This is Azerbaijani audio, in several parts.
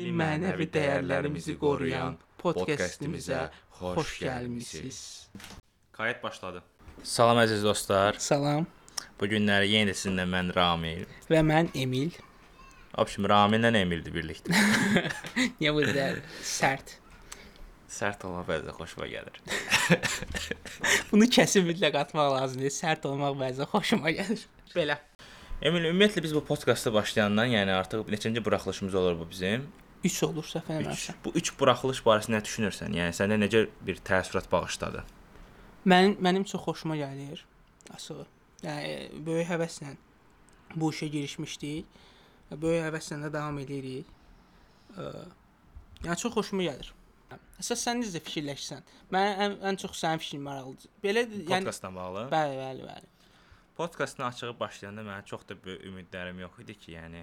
milli mənəvi dəyərlərimizi qoruyan podkastımıza xoş gəlmisiniz. Kayıt başladı. Salam əziz dostlar. Salam Bu günləri yenə də sizinlə mən Ramil. və mən Emil. Obşim Ramillə Emildir birlikdə. Niyə bu qədər sərt? Sərt olmaq bəzən xoşuma gəlir. Bunu kəsib mütləq atmaq lazımdır. Sərt olmaq bəzən xoşuma gəlir. Belə. Emil, ümumiyyətlə biz bu podkastda başlayandan, yəni artıq neçənci buraxılışımız olur bu bizim? 3 olur səhv eləmirəmsə. Bu 3 buraxılış barəsində nə düşünürsən? Yəni səndə necə bir təəssürat bağışladı? Mənim mənim çox xoşuma gəlir. Əsas. Yəni böyük həvəslə bu işə girişmişdik. Böyük həvəslə də davam edirik. Yəni çox xoşuma gəlir. Əsas sən necə fikirləşsən? Mən ən, ən çox sənin fikrin maraqlıdır. Belə yəni Podkastla bağlı. bəli, bəli, bəli. Podkastın açığı başlayanda mənim çox da böyük ümidlərim yox idi ki, yəni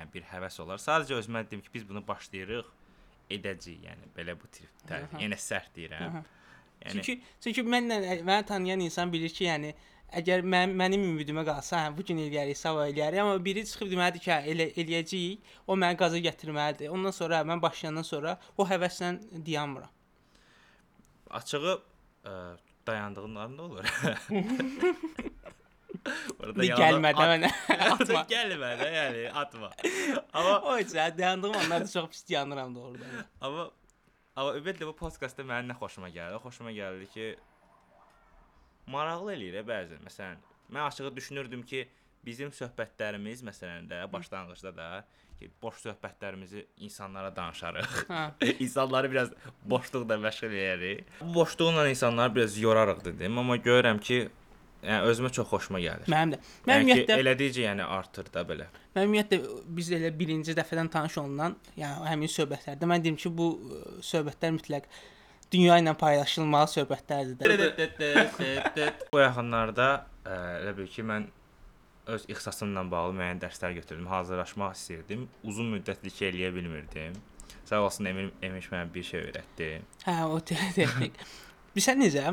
yəni bir həvəs olar. Sadəcə özümə dedim ki, biz bunu başlayırıq, edəcəyik, yəni belə bu tip tərif. Aha. Yenə sərt deyirəm. Aha. Yəni Çünki çünki mənlə məni tanıyan insan bilir ki, yəni əgər mən mənim ümidimə qalsa, hə bu gün eləyərik, sabah eləyərik, amma biri çıxıb deməlidir ki, hə, elə eləyəcəyik, o məni qaza gətirməlidir. Ondan sonra mən başlayandan sonra o həvəslə dayanmıram. açığı ə, dayandığın da olur. Orada gəlmə də mənə. Atma. gəlmə də, yəni atma. Amma O yüzden dayandığım anlarda çox pis dayanıram doğrudan. amma amma ümumiyyətlə bu podkastda mənim nə xoşuma gəldi? Xoşuma gəldi ki maraqlı eləyir bəzən. Məsələn, mən açığı düşünürdüm ki, bizim söhbətlərimiz məsələn də başlanğıcda da ki, boş söhbətlərimizi insanlara danışarıq. Hə. insanları biraz boşluqla məşğul edərik. Bu boşluqla insanları biraz yorarıq dedim, amma görürəm ki, yəni özümə çox xoşuma gəlir. Mənim də. Mən Yəni ümumiyyətlə elədikcə yəni artır da belə. mən ümumiyyətlə biz elə birinci dəfədən tanış olunan, yəni həmin söhbətlərdə mən deyim ki, bu söhbətlər mütləq dünya ilə paylaşılmalı söhbətlərdir. Bu yaxınlarda elə bil ki, mən öz ixtisasımla bağlı müəyyən dərslər götürdüm, hazırlaşmaq istirdim. Uzun müddətli ki eləyə bilmirdim. Sağ olsun Emin Emin mənə bir şey öyrətdi. Hə, o texnik. Bilirsən necə?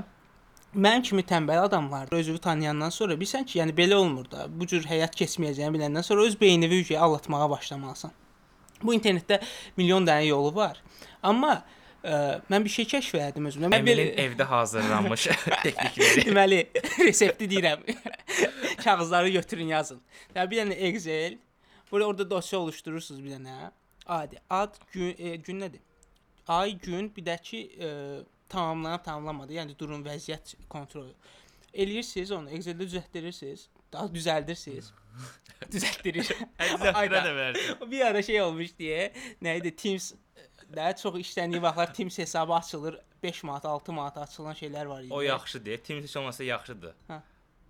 Mənim kimi tənbəl adamlar özünü tanıyandan sonra bilirsən ki, yəni belə olmur da. Bu cür həyat keçməyəcəyini biləndən sonra öz beynini yüyə allatmağa başlamalısan. Bu internetdə milyon dənə yolu var. Amma ə, mən bir şey kəşf etdim özümdə. Mən Emilin evdə hazırlanmış texnikləri. deməli resepti deyirəm. Kağızları götürün yazın. Ya bir dənə Excel, burada orada dosya oluşturursunuz bir dənə. Adi ad, gün, e, gün nədir? Ay, gün, bir də ki e, tamamlanıb tamamlanmadı. Yəni durun vəziyyət kontrolu. Eləyirsiniz onu Excel-də düzəltdirirsiniz. Daha düzəldirsiniz. Düzəltdirir. Əzizlərə də verdi. bir ara şey olmuş deyə, nə idi Teams daha çox işləndiyi vaxtlar Teams hesabı açılır. 5 manat, 6 manat açılan şeylər var idi. O yaxşıdır. Teams heç olmasa yaxşıdır. Hə.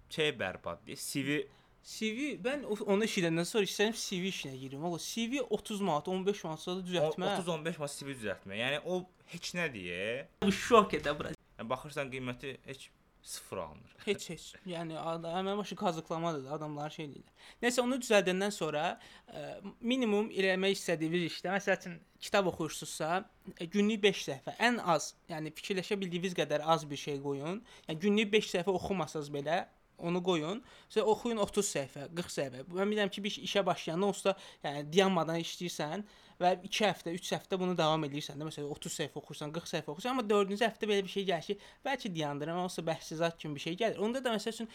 Şey bərbaddır. CV CV mən onu eşidəndən sonra istəyirəm CV işinə girim. O CV 30 manat, 15 manat sonra düzəltmə. 30-15 mas CV düzəltmə. Yəni o heç nə deyə. Bu şok edə bura. Yəni baxırsan qiyməti heç sıfır alınır. Heç heç. Yəni ada- həmin başı kazıqlamadır da adamlar şey deyirlər. Nəsə onu düzəldəndən sonra ə, minimum eləmək istədiyiniz işdə, məsəl üçün kitab oxuyursunuzsa, ə, günlük 5 səhifə, ən az, yəni fikirləşə bildiyiniz qədər az bir şey qoyun. Yəni günlük 5 səhifə oxumasanız belə onu qoyun. Sonra oxuyun 30 səhifə, 40 səhifə. Mən bilirəm ki, bir iş- işə başlayanda onsuz da yəni dayanmadan işləyirsən və 2 həftə, 3 həftə bunu davam edirsən də. Məsələn 30 səhifə oxursan, 40 səhifə oxursan, amma 4-cü həftə belə bir şey gəlir ki, bəlkə dayandıram, onsuz da bəhsizat kimi bir şey gəlir. Onda da məsəl üçün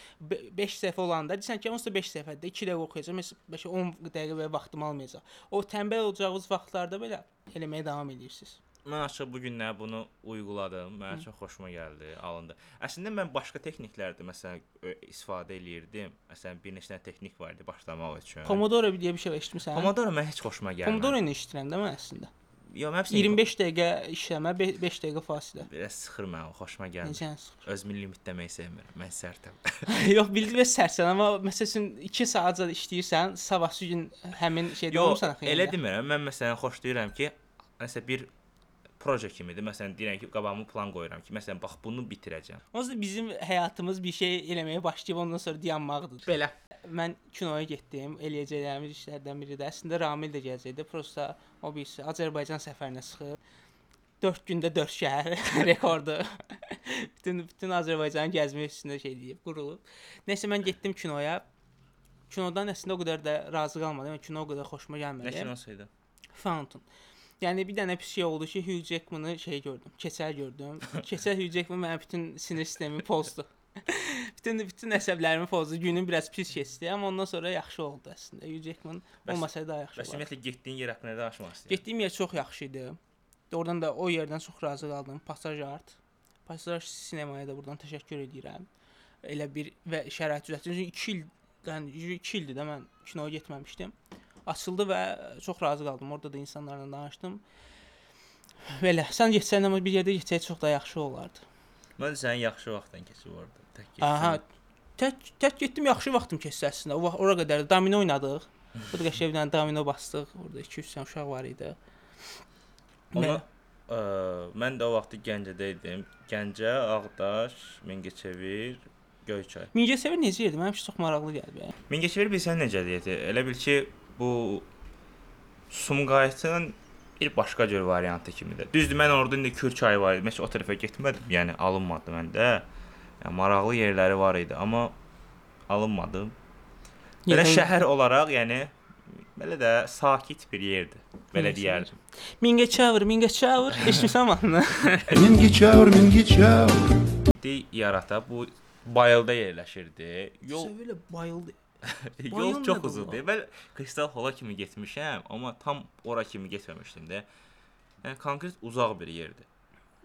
5 səhifə olanda deyirsən ki, onsuz da 5 səhifədə 2 dəqiqə məsələn bəlkə 10 dəqiqə belə vaxtım almayacaq. O tənbəl olacağınız vaxtlarda belə eləməyə davam edirsiniz. Mən açıq bu günlər bunu uyguladım. Mənə çox xoşuma gəldi, alındı. Əslində mən başqa texniklərdə məsələn istifadə eləyirdim. Məsələn bir neçə dənə texnik var idi başlamaq üçün. Pomodoro deyə bir şey eşitmisən? Pomodoro mən heç xoşuma gəlmir. Pomodoro ilə işləyirəm də mən əslində. Yo, mən hepsini 25 dəqiqə işləmə, 5 dəqiqə fasilə. biraz sıxır mənə, xoşuma gəlmir. Necə sıxır? Özümü limitləməyi sevmirəm. Mən sərtəm. Yox, bildim sərsən, amma məsələn 2 saatca işləyirsən, sabahsı gün həmin şeydə Yox, olursan axı. elə demirəm. Mən məsələn xoşlayıram ki, nəsə bir proje kimidir. Məsələn deyirəm ki, qabağıma plan qoyuram ki, məsələn bax bunu bitirəcəm. Onsuz bizim həyatımız bir şey eləməyə başlayıb ondan sonra dayanmaqdır. Belə. Mən kinoya getdim. Eləyəcəklərimiz işlərdən biri də əslində Ramil də gələcəkdi. Prosta o birisi Azərbaycan səfərinə çıxıb 4 gündə 4 şəhər rekordu. bütün bütün Azərbaycanı gəzmək üstündə şey deyib, qurulub. Nəsə mən getdim kinoya. Kinodan əslində o qədər də razı qalmadım. Yəni kino o qədər xoşuma Nə gəlmədi. kinosuydu? Fountain. Yəni bir dənə pis şey oldu ki, Hugh Jackman-ı şey gördüm, keçəl gördüm. keçəl Hugh Jackman mənim bütün sinir sistemimi pozdu. bütün bütün əsəblərimi pozdu. Günüm biraz pis keçdi, amma ondan sonra yaxşı oldu əslində. Hugh Jackman Bəs- olmasaydı daha yaxşı Bəs olardı. ümumiyyətlə getdiyin yer haqqında danışmaq istəyirəm. Getdiyim yer çox yaxşı idi. Oradan da o yerdən çox razı qaldım. Passage Art. Passage sinemaya da buradan təşəkkür edirəm. Elə bir və şərait düzəltdi. Çünki 2 ildən 2 ildir də mən kinoya getməmişdim. Açıldı və çox razı qaldım. Orada da insanlarla danışdım. Belə, sən getsən amma bir yerdə getsək çox da yaxşı olardı. Mən sənin yaxşı vaxtın keçib orada. Tək getdin. Aha. Tək tək getdim, yaxşı vaxtım keçdi əslində. O vaxt ora qədər də domino oynadıq. Bu da qəşəng bir domino bastıq. Orada 2-3 dənə uşaq var idi. Amma ə, mən də o vaxt Gəncədə idim. Gəncə, Ağdaş, Mingəçevir, Göyçay. Mingəçevir necə yerdir? Mənim üçün çox maraqlı gəldi. Mingəçevir bilsən necədir? Elə bil ki, bu Sumqayıtın bir başqa cür variantı kimidir. Düzdür, mən orada indi Kür çayı var idi. Heç o tərəfə getmədim. Yəni alınmadı məndə. Yəni maraqlı yerləri var idi, amma alınmadım. Belə Yerdən- şəhər olaraq, yəni belə də sakit bir yerdir. Belə deyərdim. Mingəçevir, Mingəçevir. Eşitmisən mahnını? Mingəçevir, Mingəçevir. Di yarata bu bayılda yerləşirdi. Yol Sevilə bayıldı. Yol çox uzundur. Mən Kristal Hola kimi getmişəm, amma tam ora kimi getməmişdim də. Yəni konkret uzaq bir yerdir.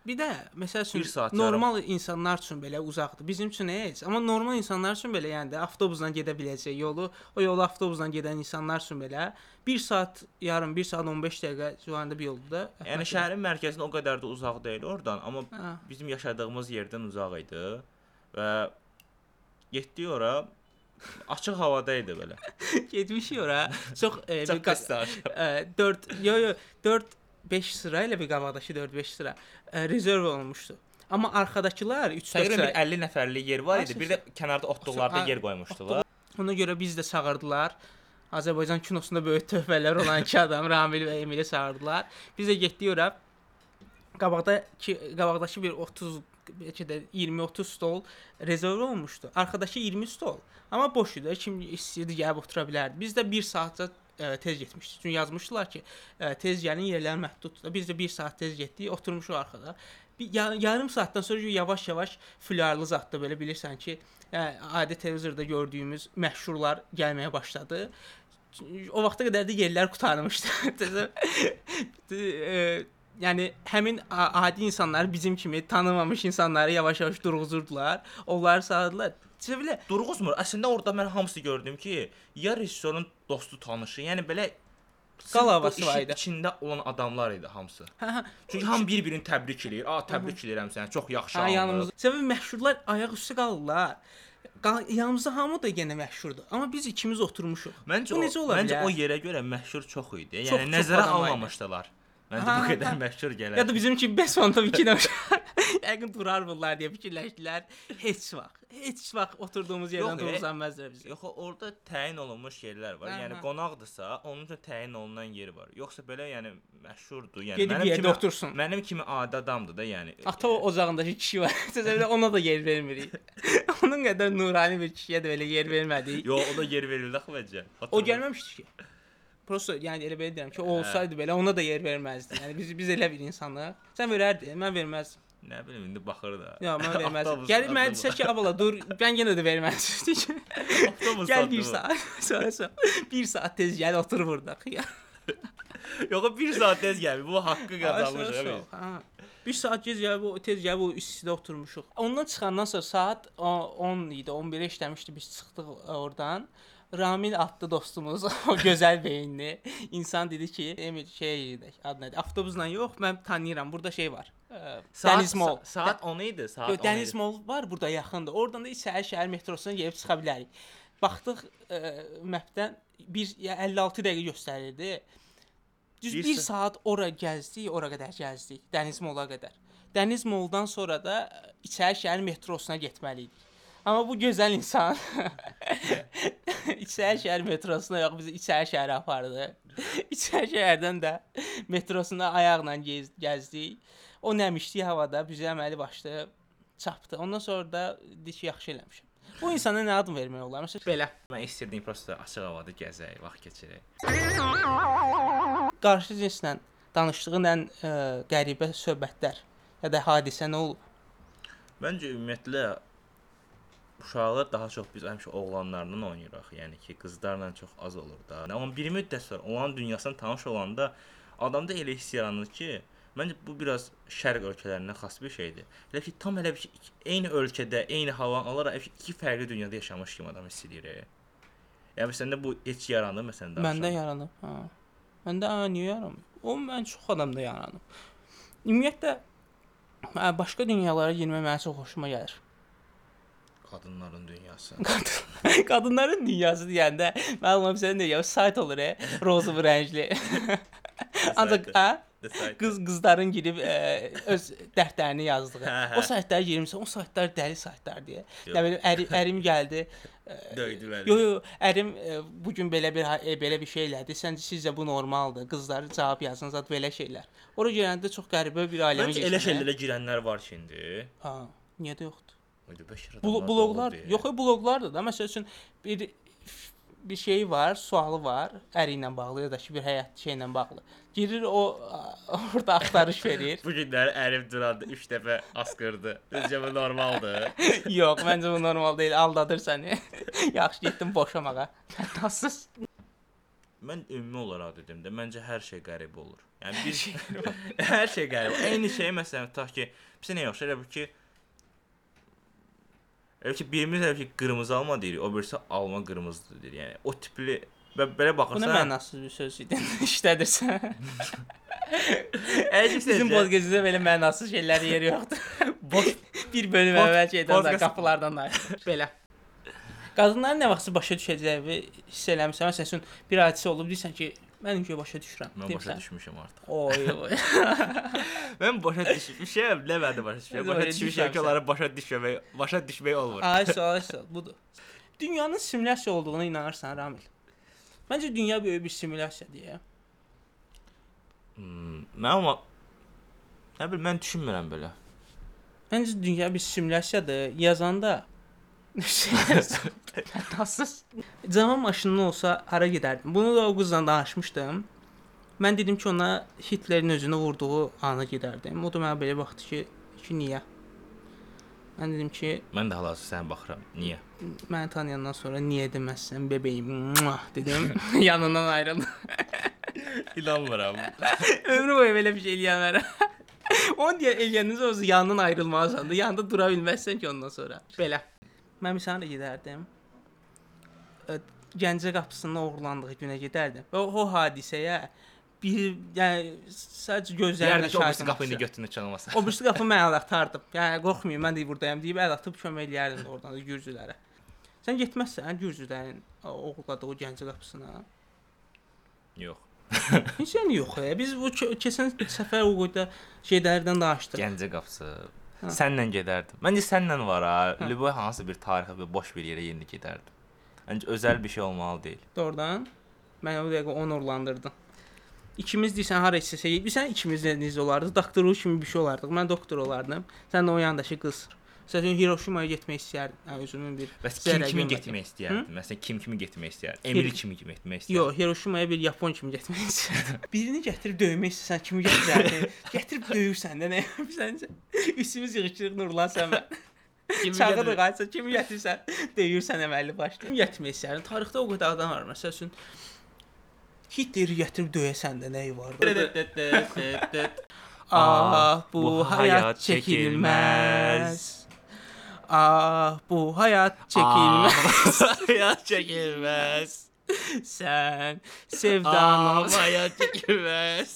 Bir də məsəl üçün normal insanlar üçün belə uzaqdır. Bizim üçün heç, amma normal insanlar üçün belə yəni də avtobusla gedə biləcək yolu, o yolu avtobusla gedən insanlar üçün belə 1 saat yarım, 1 saat 15 dəqiqə civarında bir yoldur da. Yəni şəhərin mərkəzinə o qədər də uzaq deyil oradan, amma Hə. bizim yaşadığımız yerdən uzaq idi və getdik ora açıq havada idi belə. getmişik ora. Çox e, bir e, 4 yo yo 4 5 sıra ilə bir qabaqdakı 4 5 sıra e, rezerv olunmuşdu. Amma arxadakılar 3 4 Təqribən sıra. bir 50 nəfərlik yer var idi. Bir də kənarda otluqlarda Ha, yer qoymuşdular. Ona görə biz də çağırdılar. Azərbaycan kinosunda böyük töhfələr olan iki adam Ramil və Emili çağırdılar. Biz də getdik ora. Qabaqdakı qabaqdakı bir 30 bəlkə də 20-30 stol rezerv olmuşdu. Arxadakı 20 stol. Amma boş idi. Kim istəyirdi gəlib otura bilərdi. Biz də 1 saatca ə, tez getmişdik. Çünki yazmışdılar ki, ə, tez gəlin, yerlər məhduddur. Biz də 1 saat tez getdik, oturmuşuq arxada. Bir ya, yarım saatdan sonra yavaş-yavaş flyarlı zətdə belə bilirsən ki, yəni, adi televizorda gördüyümüz məşhurlar gəlməyə başladı. O vaxta qədər də yerlər qurtarmışdı. Yəni həmin adi insanlar bizim kimi tanımamış insanları yavaş-yavaş durğuzurdular. Onları sağladılar. Belə Durğuzmur. Əslində orada mən hamısı gördüm ki, ya rejissorun dostu, tanışı, yəni belə Qal bu havası işin var idi. İçində olan adamlar idi hamısı. hə hə Çünki hamı bir-birini təbrik eləyir. A, təbrik eləyirəm səni. Çox yaxşı hə yanımızda. Səbəb məşhurlar ayaq üstə qalırlar. Qal yanımızda hamı da yenə məşhurdur. Amma biz ikimiz oturmuşuq. Məncə Bu o, necə ola məncə bilər? o yerə görə məşhur çox idi. Yəni Çox- çox nəzərə adam var idi. Məncə bu qədər məşhur gələr. Ya da bizim kimi 5 fonta 2 nəfər yəqin durar bunlar deyə fikirləşdilər. Heç vaxt, heç vaxt oturduğumuz yerdən e, durğuzanmazlar bizi. Yox, orada təyin olunmuş yerlər var. Hə, Yəni hə. qonaqdırsa, onun üçün təyin olunan yeri var. Yoxsa belə yəni məşhurdur. Yəni Gedib mənim kimi otursun. Mənim kimi adi adamdır da, yəni. Ata ocağındakı kişi var. Sizə ona da yer vermirik. Onun qədər nurani bir kişiyə də belə yer vermədik. Yox, o da yer verildi axı bəcə. O gəlməmişdi ki. Prosta yəni elə belə deyirəm ki, o olsaydı belə ona da yer verməzdi. Yəni biz biz elə bir insanıq. Sən verərdin, mən verməzdim. Nə bilim indi baxır da. Yox, mən verməzdim. Gəlib mənə desə ki, abala dur, mən yenə də verməzdim. Gəl satdı bir bu. saat, sonra sonra bir saat tez gəl otur burada. Ya. Yox, 1 saat tez gəlmir. Bu haqqı qazanmış Sonra- abi. sonra, hə. Bir saat gec gəlib o tez gəlib o istidə oturmuşuq. Ondan çıxandan sonra saat o- 10 idi, 11-ə işləmişdi biz çıxdıq oradan. Ramil adlı dostumuz, o gözəl beyinli insan dedi ki, Emil şey adı nədir? Avtobusla yox, mən tanıyıram. Burada şey var. ə, Dəniz Mall. Saat, saat 10 idi, saat 10 Yox, Dəniz. Mall var burada yaxındır. Oradan da içəri şəhər metrosuna gəlib çıxa bilərik. Baxdıq ə, bir ya 56 dəqiqə göstərirdi. Düz Bir 1 sa- saat ora gəzdik, ora qədər gəzdik. Dəniz Malla qədər. Dəniz Malldan sonra da ə, içəri şəhər metrosuna getməli idik. Amma bu gözəl insan içəri şəhər metrosuna yox, bizi içəri şəhərə apardı. içəri şəhərdən də metrosuna ayaqla gez, gəzdik. O nəmişli havada bizə əməli başlı çapdı. Ondan sonra da dedi ki, yaxşı eləmişəm. Bu insana nə ad vermək olar? Məsələn belə. Mən istəyirdim prosta açıq havada gəzək, vaxt keçirək. Qarşı cinslə danışdığın ən ə, qəribə söhbətlər ya da hadisə nə olub? Məncə ümumiyyətlə uşaqlar daha çox biz həmişə oğlanlarla oynayırıq. Yəni ki, qızlarla çox az olur da. Amma bir müddət sonra olan dünyasına tanış olanda adamda elə hiss yaranır ki, məncə bu biraz şərq ölkələrinə xas bir şeydir. Elə ki, tam elə bir eyni ölkədə, eyni havanı alaraq iki- fərqli dünyada yaşamış kimi adam hiss edir. e. Yəni səndə bu heç yaranır məsələn danışanda? Məndə yaranıb. Ha. Məndə ha, niyə yaranmır? O mən çox adamda yaranıb. Ümumiyyətlə ə, başqa dünyalara girmək mənə çox xoşuma gəlir. Qadınların dünyası. Qadınların dünyası deyəndə mənim sən deyirəm, sayt olur, e, rozov rəngli. Ancaq? Desayt. Qız qızların girib ə, öz dərdlərini yazdığı. O saytlara girmirsən, o saytlar dəli saytlar deyə. Yox. Nə bilim, əri, ərim gəldi. döydülər. Yo yo, ərim ə, bu gün belə bir ha- e, belə bir şey elədi. Səncə sizcə bu normaldır? Qızlar cavab yazın, zət belə şeylər. Ora gələndə çox qəribə bir ailəmə Məncə elə şeylərə girənlər var ki indi. Ha, niyə də yoxdur? Öyle beşir Bu adamlar da bloqlar, yox, bloqlardır da. Məsəl üçün bir bir şey var, sualı var, əri ilə bağlı ya da ki bir həyat şeylə bağlı. Girir o orada axtarış verir. Bu günlər ərim duranda 3 dəfə asqırdı. Sizcə bu normaldır? Yox, məncə bu normal deyil, aldadır səni. Yaxşı getdim boşamağa. Fəntasız. Mən ümumi olaraq dedim də, məncə hər şey qəribə olur. Yəni bir hər şey qəribə. Eyni şey məsələn tutaq ki, bizə nə yaxşı elə bil ki Elə ki birimiz elə ki qırmızı alma deyirik, o birisi alma qırmızıdır deyir. Yəni o tipli və belə Bu nə baxırsan, mənasız bir söz idi. İşlədirsən. Ki Bizim podkastda belə mənasız şeylər yeri yoxdur. boş bir bölüm əvvəl şeydən podcast- qapılardan da belə. Qadınların nə vaxtsa başa düşəcəyi hiss eləmirsən. Məsələn, bir hadisə olub deyirsən ki, mən ki başa düşürəm. mən başa deyirsən. düşmüşəm artıq. Oy oy. Mən başa düşmüşəm, nə məndə başa düşmüşəm. Başa düşmüşəm ki, onları başa düşməmək, başa düşmək olmur. Ay sual, sual budur. Dünyanın simulyasiya olduğuna inanırsan Ramil? Məncə dünya böyük bir simulyasiyadır ya. Hmm, mən amma nə bilim mən düşünmürəm belə. Məncə dünya bir simulyasiyadır. Yazanda Fəntasız. Zaman maşının olsa hara gedərdim? Bunu da o qızla danışmışdım. Mən dedim ki, ona Hitlerin özünü vurduğu ana gedərdim. O da mənə belə baxdı ki, ki niyə? Mən dedim ki, Mən də hal-hazırda sənə baxıram. Niyə? məni tanıyandan sonra niyə deməzsən bebeğim muah, dedim. Yanından ayrıldım. İnanmıram. Ömrü boyu belə bir şey eləyənlərə. Onu deyə eləyəndən sonra yanından ayrılmalısan da, yanında dura bilməzsən ki ondan sonra. Belə. Mən misal gedərdim. Gəncə qapısının oğurlandığı günə gedərdim. Və o, hadisəyə bir yəni sadəcə gözlərimlə Deyərdi ki, o şahid qapını olmuşam. götünü çalmasa. O birisi qapını mən əl atardım. Yəni qorxmayın, mən də buradayam deyib əl atıb kömək eləyərdim oradan da Gürcülərə. Sən getməzsən Gürcülərin o oğurladığı Gəncə qapısına. Yox. Heç yəni yox. E. Biz bu keçən səfər qoyda şeylərdən danışdıq. Gəncə qapısı. Hə. Sənlə gedərdim. Məncə sənlə var ha. Lüboy hansı bir tarixə və boş bir yerə yeni gedərdim. Məncə özəl bir şey olmalı deyil. Doğrudan mən o dəqiqə onurlandırdım. İkimiz deyirsən hara istəsə, bilirsən ikimiz necə olardıq? Doktoru kimi bir şey olardıq. Mən doktor olardım. Sən də o yandakı qız. Məsələn Hiroşimaya getmək istəyərdim. Özümün bir Bəs kim kimi getmək istəyərdin? Məsələn, kim kimi getmək istəyərdin? Emil kimi getmək istəyərdin? Yox, Hiroşimaya bir yapon kimi getmək istəyirdim. Birini gətirib döymək istəsən kimi gətirərdin? gətirib döyürsən də nə yapırsan? Üstümüz yığışırıq Nurlan sən mən. Kimi Çağı da gətirir? qaysa kimi gətirsən, döyürsən əməlli başlı. Kim gətirmək istəyirsən? Tarixdə o qədər adam var. Məsəl üçün Hitleri gətirib döyəsən də nəyi var? Ah, bu həyat çəkilməz. Ah, bu həyat çəkilməz. Hayat çəkilməz. Sən sevdan ol. hayat çəkilməz.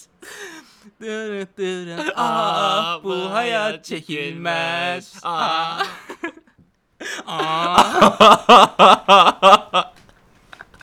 Dırı dırı. Ah, bu həyat çəkilməz. Ah. Ah.